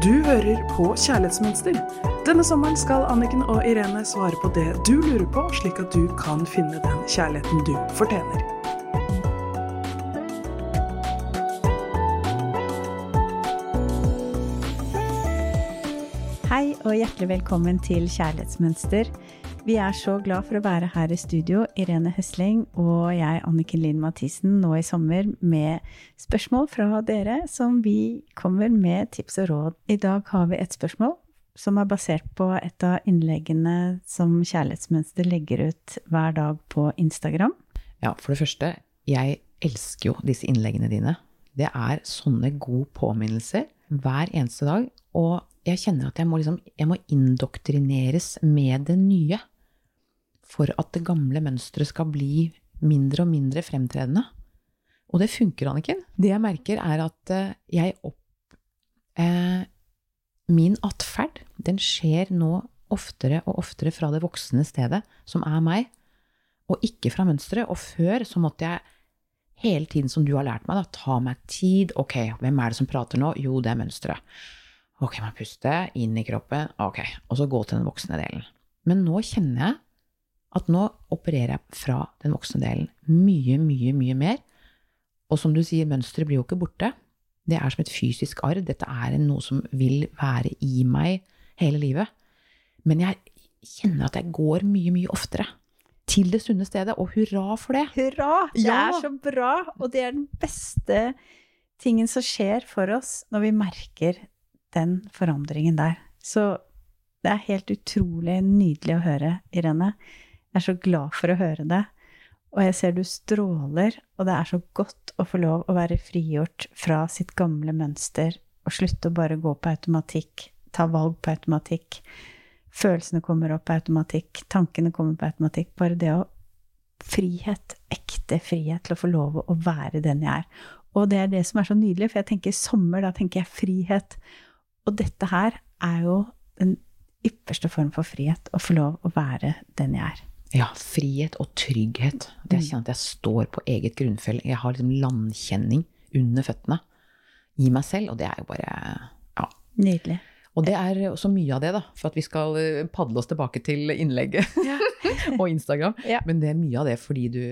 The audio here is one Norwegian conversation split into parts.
Du hører på Kjærlighetsmønster. Denne sommeren skal Anniken og Irene svare på det du lurer på, slik at du kan finne den kjærligheten du fortjener. Hei og hjertelig velkommen til Kjærlighetsmønster. Vi er så glad for å være her i studio, Irene Hesling og jeg, Anniken Lind Mathisen, nå i sommer med spørsmål fra dere som vi kommer med tips og råd. I dag har vi et spørsmål som er basert på et av innleggene som Kjærlighetsmønster legger ut hver dag på Instagram. Ja, for det første, jeg elsker jo disse innleggene dine. Det er sånne gode påminnelser hver eneste dag. Og jeg kjenner at jeg må, liksom, jeg må indoktrineres med det nye for at det gamle mønsteret skal bli mindre og mindre fremtredende. Og det funker, Anniken. Det jeg merker, er at eh, jeg opp... Eh, min atferd, den skjer nå oftere og oftere fra det voksne stedet, som er meg, og ikke fra mønsteret. Og før så måtte jeg hele tiden, som du har lært meg, da, ta meg tid. Ok, hvem er det som prater nå? Jo, det er mønsteret. Ok, man puster inn i kroppen. Ok, og så gå til den voksne delen. Men nå kjenner jeg at nå opererer jeg fra den voksne delen mye, mye, mye mer. Og som du sier, mønsteret blir jo ikke borte. Det er som et fysisk arv. Dette er noe som vil være i meg hele livet. Men jeg kjenner at jeg går mye, mye oftere til det sunne stedet, og hurra for det. Hurra! Det Ja. er så bra, og det er den beste tingen som skjer for oss når vi merker den forandringen der. Så det er helt utrolig nydelig å høre, Irene. Jeg er så glad for å høre det. Og jeg ser du stråler, og det er så godt å få lov å være frigjort fra sitt gamle mønster og slutte å bare gå på automatikk, ta valg på automatikk. Følelsene kommer opp på automatikk, tankene kommer på automatikk. Bare det å Frihet, ekte frihet til å få lov å være den jeg er. Og det er det som er så nydelig, for jeg tenker sommer, da tenker jeg frihet. Og dette her er jo den ypperste form for frihet, å få lov å være den jeg er. Ja, frihet og trygghet. At jeg kjenner at jeg står på eget grunnfjell. Jeg har liksom landkjenning under føttene i meg selv, og det er jo bare Ja. Nydelig. Og det er også mye av det, da, for at vi skal eh, padle oss tilbake til innlegget og Instagram. Ja. Men det er mye av det fordi du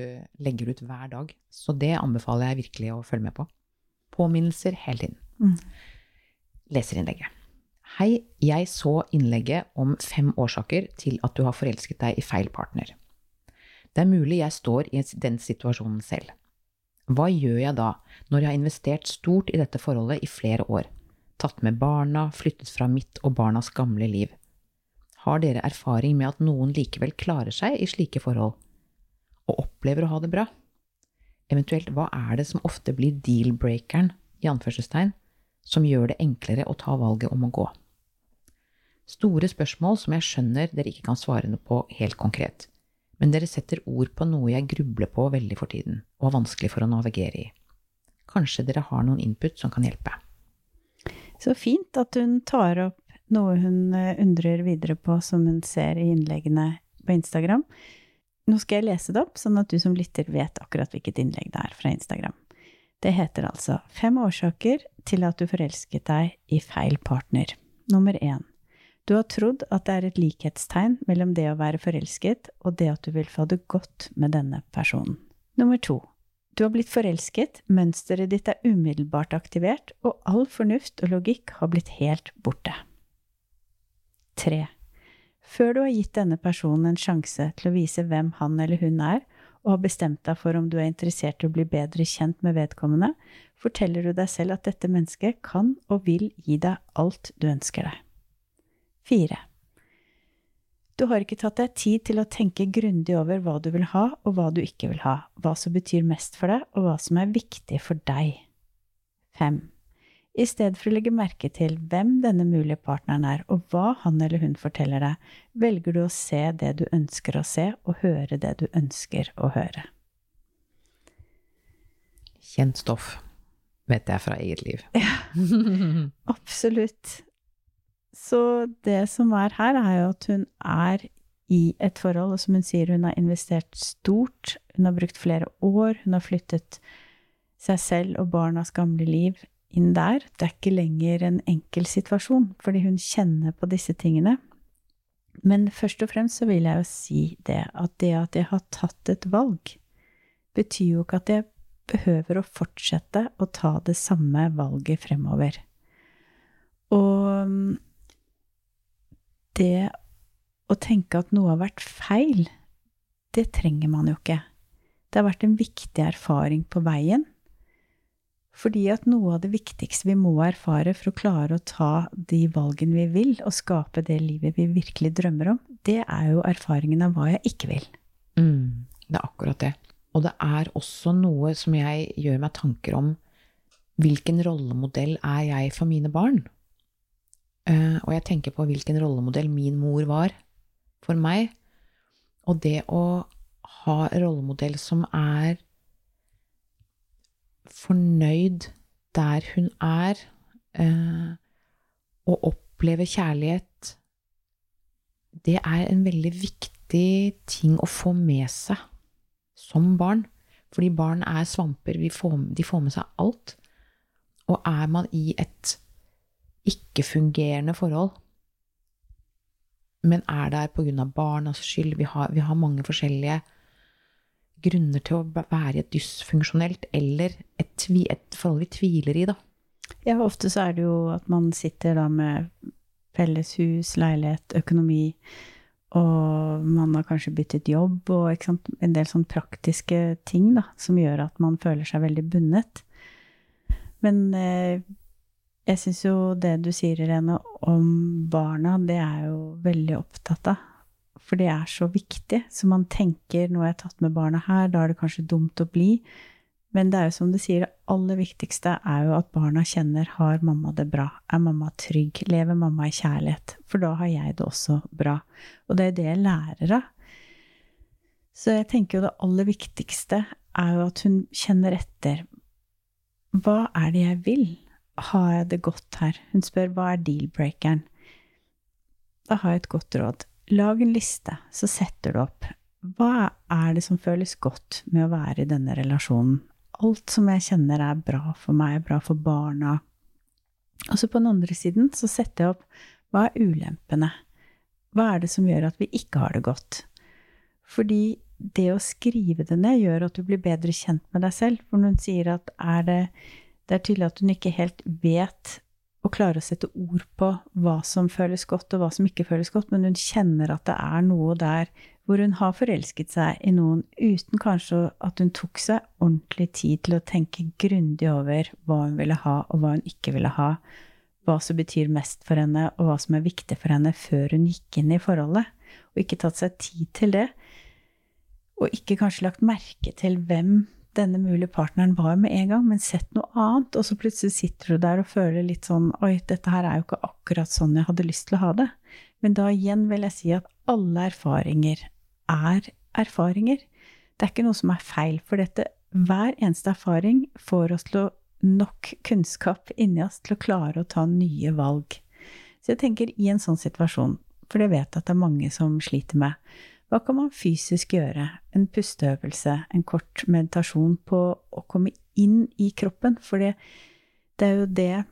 legger ut hver dag. Så det anbefaler jeg virkelig å følge med på. Påminnelser hele tiden. Mm. Leserinnlegget. Hei, jeg så innlegget om fem årsaker til at du har forelsket deg i feil partner. Det er mulig jeg står i den situasjonen selv. Hva gjør jeg da, når jeg har investert stort i dette forholdet i flere år? Tatt med barna, flyttet fra mitt og barnas gamle liv. Har dere erfaring med at noen likevel klarer seg i slike forhold, og opplever å ha det bra? Eventuelt, hva er det som ofte blir deal-breakeren, i anførselstegn, som gjør det enklere å ta valget om å gå? Store spørsmål som jeg skjønner dere ikke kan svare noe på helt konkret, men dere setter ord på noe jeg grubler på veldig for tiden, og har vanskelig for å navigere i. Kanskje dere har noen input som kan hjelpe? Så fint at hun tar opp noe hun eh, undrer videre på, som hun ser i innleggene på Instagram. Nå skal jeg lese det opp, sånn at du som lytter vet akkurat hvilket innlegg det er fra Instagram. Det heter altså Fem årsaker til at du forelsket deg i feil partner. Nummer én. Du har trodd at det er et likhetstegn mellom det å være forelsket og det at du vil få det godt med denne personen. Nummer to. Du har blitt forelsket, mønsteret ditt er umiddelbart aktivert, og all fornuft og logikk har blitt helt borte. Tre. Før du har gitt denne personen en sjanse til å vise hvem han eller hun er, og har bestemt deg for om du er interessert i å bli bedre kjent med vedkommende, forteller du deg selv at dette mennesket kan og vil gi deg alt du ønsker deg. Fire. Du har ikke tatt deg tid til å tenke grundig over hva du vil ha, og hva du ikke vil ha, hva som betyr mest for deg, og hva som er viktig for deg. 5. I stedet for å legge merke til hvem denne mulige partneren er, og hva han eller hun forteller deg, velger du å se det du ønsker å se, og høre det du ønsker å høre. Kjent stoff, vet jeg fra eget liv. Ja, Absolutt. Så det som er her, er jo at hun er i et forhold, og som hun sier, hun har investert stort, hun har brukt flere år, hun har flyttet seg selv og barnas gamle liv inn der. Det er ikke lenger en enkel situasjon, fordi hun kjenner på disse tingene. Men først og fremst så vil jeg jo si det at det at jeg har tatt et valg, betyr jo ikke at jeg behøver å fortsette å ta det samme valget fremover. Og det å tenke at noe har vært feil, det trenger man jo ikke. Det har vært en viktig erfaring på veien. Fordi at noe av det viktigste vi må erfare for å klare å ta de valgene vi vil, og skape det livet vi virkelig drømmer om, det er jo erfaringen av hva jeg ikke vil. Mm, det er akkurat det. Og det er også noe som jeg gjør meg tanker om. Hvilken rollemodell er jeg for mine barn? Uh, og jeg tenker på hvilken rollemodell min mor var for meg. Og det å ha rollemodell som er fornøyd der hun er, eh, og opplever kjærlighet, det er en veldig viktig ting å få med seg som barn. Fordi barn er svamper, de får med seg alt. Og er man i et ikke-fungerende forhold, men er der av barnas skyld, vi har, vi har mange forskjellige grunner til å være et dysfunksjonelt eller et, et, forhold vi tviler i, da. Ja, ofte så er det jo at man sitter da med felles hus, leilighet, økonomi, og man har kanskje byttet jobb og en del sånn praktiske ting da, som gjør at man føler seg veldig bundet. Men eh, jeg syns jo det du sier, Irene, om barna, det er jo veldig opptatt av. For det er så viktig. Så man tenker nå har jeg tatt med barna her, da er det kanskje dumt å bli. Men det er jo som du sier, det aller viktigste er jo at barna kjenner har mamma det bra? Er mamma trygg? Lever mamma i kjærlighet? For da har jeg det også bra. Og det er det jeg lærer av. Så jeg tenker jo det aller viktigste er jo at hun kjenner etter. Hva er det jeg vil? Har jeg det godt her? Hun spør hva er deal-breakeren? Da har jeg et godt råd. Lag en liste, så setter du opp. Hva er det som føles godt med å være i denne relasjonen? Alt som jeg kjenner er bra for meg, bra for barna. Og så på den andre siden så setter jeg opp hva er ulempene? Hva er det som gjør at vi ikke har det godt? Fordi det å skrive det ned gjør at du blir bedre kjent med deg selv. For når hun sier at er det, det er tydelig at hun ikke helt vet å klare å sette ord på hva som føles godt, og hva som ikke føles godt, men hun kjenner at det er noe der hvor hun har forelsket seg i noen uten kanskje at hun tok seg ordentlig tid til å tenke grundig over hva hun ville ha, og hva hun ikke ville ha, hva som betyr mest for henne, og hva som er viktig for henne, før hun gikk inn i forholdet, og ikke tatt seg tid til det, og ikke kanskje lagt merke til hvem denne mulige partneren var med en gang, men sett noe annet, og så plutselig sitter du der og føler litt sånn Oi, dette her er jo ikke akkurat sånn jeg hadde lyst til å ha det. Men da igjen vil jeg si at alle erfaringer er erfaringer. Det er ikke noe som er feil, for dette hver eneste erfaring får oss til å nok kunnskap inni oss til å klare å ta nye valg. Så jeg tenker i en sånn situasjon, for det vet jeg at det er mange som sliter med, hva kan man fysisk gjøre? En pusteøvelse, en kort meditasjon på å komme inn i kroppen? For det, er jo det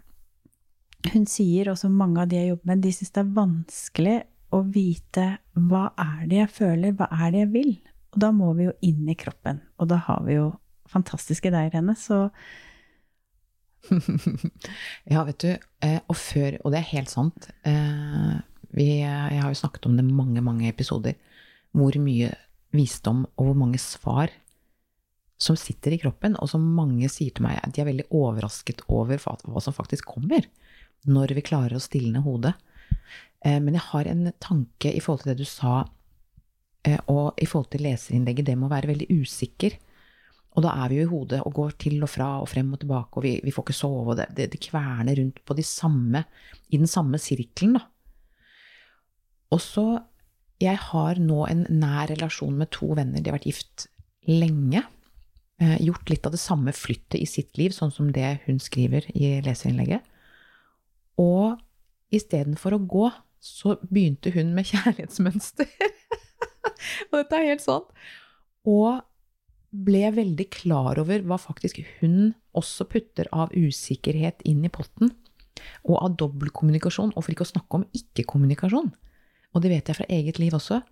hun sier, og som mange av de jeg jobber med, de syns det er vanskelig å vite hva er det jeg føler, hva er det jeg vil? Og da må vi jo inn i kroppen. Og da har vi jo fantastiske deg, Irene, så ja, vet du, eh, og før Og det er helt sant. Eh, vi, jeg har jo snakket om det mange, mange episoder hvor mye visdom og hvor mange svar som sitter i kroppen, og som mange sier til meg de er veldig overrasket over hva som faktisk kommer, når vi klarer å stilne hodet. Eh, men jeg har en tanke i forhold til det du sa, eh, og i forhold til leserinnlegget, det må være veldig usikker. Og da er vi jo i hodet og går til og fra og frem og tilbake, og vi, vi får ikke sove, og det, det, det, kverner rundt på de samme, i den samme sirkelen, da. Og så jeg har nå en nær relasjon med to venner. De har vært gift lenge. Eh, gjort litt av det samme flyttet i sitt liv, sånn som det hun skriver i leserinnlegget. Og istedenfor å gå, så begynte hun med kjærlighetsmønster. og dette er helt sånn. Og ble veldig klar over hva faktisk hun også putter av usikkerhet inn i potten, og av dobbeltkommunikasjon, og for ikke å snakke om ikke-kommunikasjon, og det vet jeg fra eget liv også,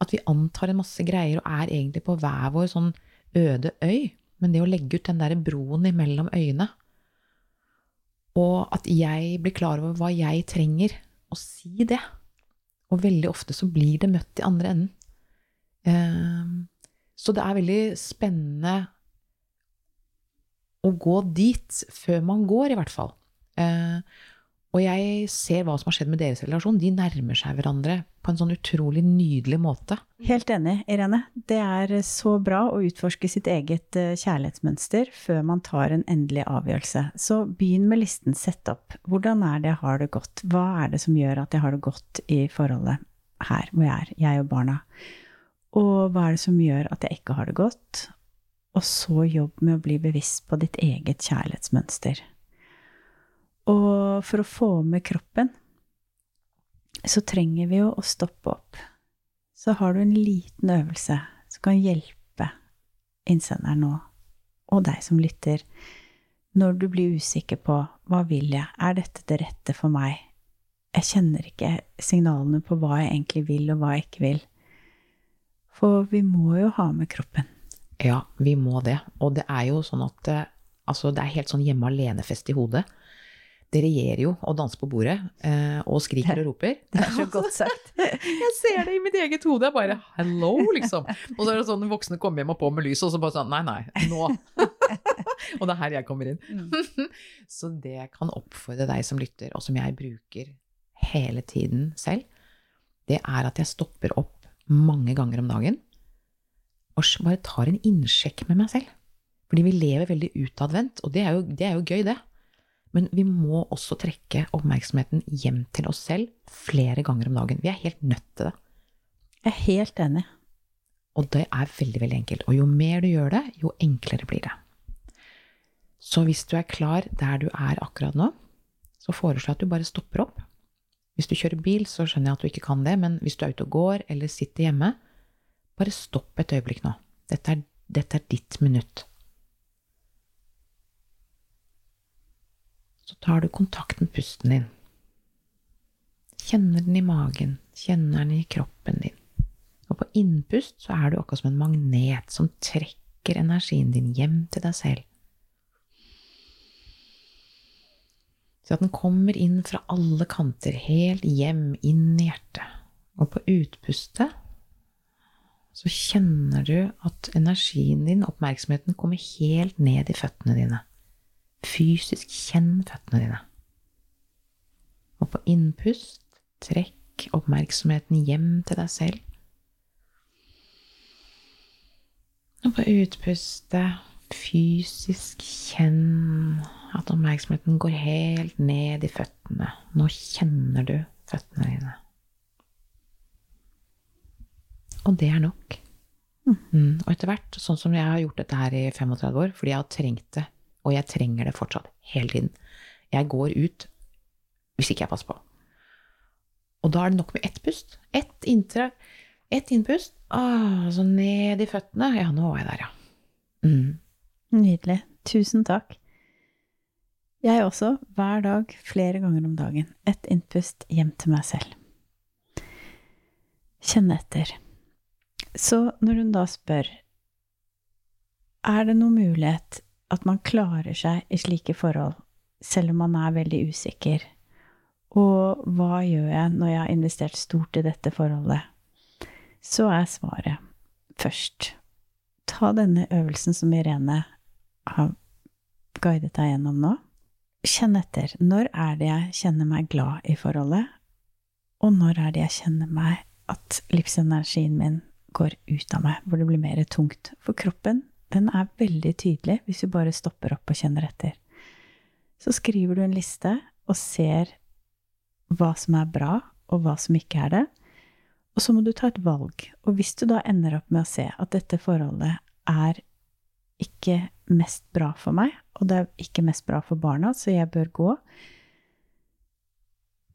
at vi antar en masse greier og er egentlig på hver vår sånn øde øy, men det å legge ut den derre broen imellom øyene, og at jeg blir klar over hva jeg trenger, og si det. Og veldig ofte så blir det møtt i andre enden. Ehm, så det er veldig spennende å gå dit, før man går, i hvert fall. Og jeg ser hva som har skjedd med deres relasjon. De nærmer seg hverandre på en sånn utrolig nydelig måte. Helt enig, Irene. Det er så bra å utforske sitt eget eh, kjærlighetsmønster før man tar en endelig avgjørelse. Så begynn med listen. Sett opp. Hvordan er det jeg har det godt? Hva er det som gjør at jeg har det godt i forholdet her hvor jeg er, jeg og barna? Og hva er det som gjør at jeg ikke har det godt? Og så jobb med å bli bevisst på ditt eget kjærlighetsmønster. For å få med kroppen, så trenger vi jo å stoppe opp. Så har du en liten øvelse som kan hjelpe innsenderen nå, og deg som lytter, når du blir usikker på hva vil jeg, er dette det rette for meg? Jeg kjenner ikke signalene på hva jeg egentlig vil, og hva jeg ikke vil. For vi må jo ha med kroppen. Ja, vi må det. Og det er jo sånn at eh, altså, det er helt sånn hjemme alene-fest i hodet det regjerer jo og danser på bordet eh, og skriker og roper. Det er så godt sagt. jeg ser det i mitt eget hode. Jeg bare hello, liksom. Og så er det sånn voksne kommer hjem og på med lyset, og så bare sånn nei, nei, nå. og det er her jeg kommer inn. Mm. så det kan oppfordre deg som lytter, og som jeg bruker hele tiden selv, det er at jeg stopper opp mange ganger om dagen og bare tar en innsjekk med meg selv. Fordi vi lever veldig utadvendt, og det er jo, det er jo gøy, det. Men vi må også trekke oppmerksomheten hjem til oss selv flere ganger om dagen. Vi er helt nødt til det. Jeg er helt enig. Og det er veldig, veldig enkelt. Og jo mer du gjør det, jo enklere blir det. Så hvis du er klar der du er akkurat nå, så foreslår jeg at du bare stopper opp. Hvis du kjører bil, så skjønner jeg at du ikke kan det, men hvis du er ute og går eller sitter hjemme, bare stopp et øyeblikk nå. Dette er, dette er ditt minutt. Så tar du kontakt med pusten din. Kjenner den i magen, kjenner den i kroppen din. Og på innpust så er du akkurat som en magnet som trekker energien din hjem til deg selv. Så at den kommer inn fra alle kanter, helt hjem, inn i hjertet. Og på utpustet så kjenner du at energien din, oppmerksomheten, kommer helt ned i føttene dine. Fysisk kjenn føttene dine. Og på innpust trekk oppmerksomheten hjem til deg selv. Og på utpustet fysisk kjenn at oppmerksomheten går helt ned i føttene. Nå kjenner du føttene dine. Og det er nok. Mm. Og etter hvert, sånn som jeg har gjort dette her i 35 år, fordi jeg har trengt det og jeg trenger det fortsatt. Hele tiden. Jeg går ut hvis ikke jeg passer på. Og da er det nok med ett pust. Ett inntre, ett innpust. Ah, så ned i føttene. Ja, nå var jeg der, ja. Mm. Nydelig. Tusen takk. Jeg også, hver dag, flere ganger om dagen. Ett innpust hjem til meg selv. Kjenne etter. Så når hun da spør er det noen mulighet at man klarer seg i slike forhold, selv om man er veldig usikker. Og hva gjør jeg når jeg har investert stort i dette forholdet? Så er svaret først ta denne øvelsen som Irene har guidet deg gjennom nå. Kjenn etter. Når er det jeg kjenner meg glad i forholdet? Og når er det jeg kjenner meg at livsenergien min går ut av meg, hvor det blir mer tungt? For kroppen den er veldig tydelig hvis du bare stopper opp og kjenner etter. Så skriver du en liste og ser hva som er bra, og hva som ikke er det. Og så må du ta et valg. Og hvis du da ender opp med å se at dette forholdet er ikke mest bra for meg, og det er ikke mest bra for barna, så jeg bør gå,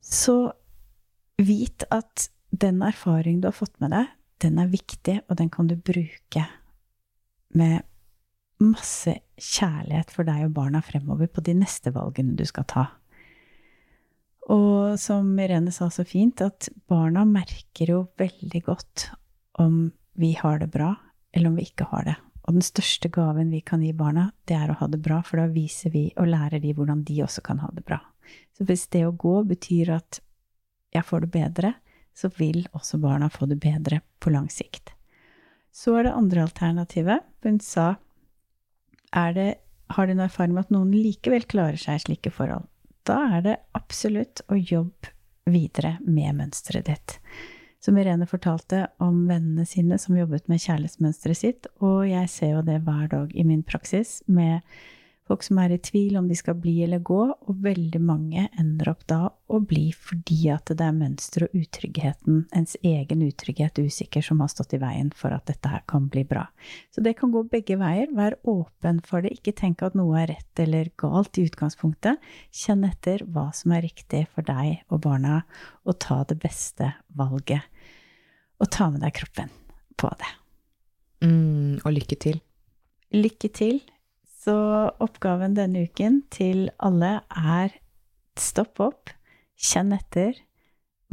så vit at den erfaring du har fått med deg, den er viktig, og den kan du bruke med masse kjærlighet for deg og barna fremover på de neste valgene du skal ta. Og som Irene sa så fint, at barna merker jo veldig godt om vi har det bra, eller om vi ikke har det. Og den største gaven vi kan gi barna, det er å ha det bra, for da viser vi og lærer de hvordan de også kan ha det bra. Så hvis det å gå betyr at jeg får det bedre, så vil også barna få det bedre på lang sikt. Så er det andre alternativet. Hun sa det, har du noen erfaring med at noen likevel klarer seg i slike forhold? Da er det absolutt å jobbe videre med mønsteret ditt. Som Irene fortalte om vennene sine som jobbet med kjærlighetsmønsteret sitt, og jeg ser jo det hver dag i min praksis med folk som er i tvil om de skal bli eller gå, og veldig mange ender opp da å bli fordi at det er mønster og utryggheten, ens egen utrygghet, usikker, som har stått i veien for at dette her kan bli bra. Så det kan gå begge veier. Vær åpen for det. Ikke tenk at noe er rett eller galt i utgangspunktet. Kjenn etter hva som er riktig for deg og barna, og ta det beste valget. Og ta med deg kroppen på det. Mm, og lykke til. Lykke til. Så oppgaven denne uken til alle er stopp opp, kjenn etter.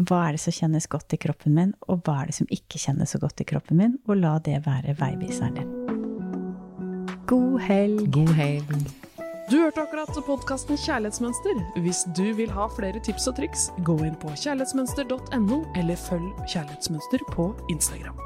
Hva er det som kjennes godt i kroppen min, og hva er det som ikke kjennes så godt i kroppen min? Og la det være veiviseren din. God helg! God helg. Du hørte akkurat podkasten Kjærlighetsmønster. Hvis du vil ha flere tips og triks, gå inn på kjærlighetsmønster.no, eller følg Kjærlighetsmønster på Instagram.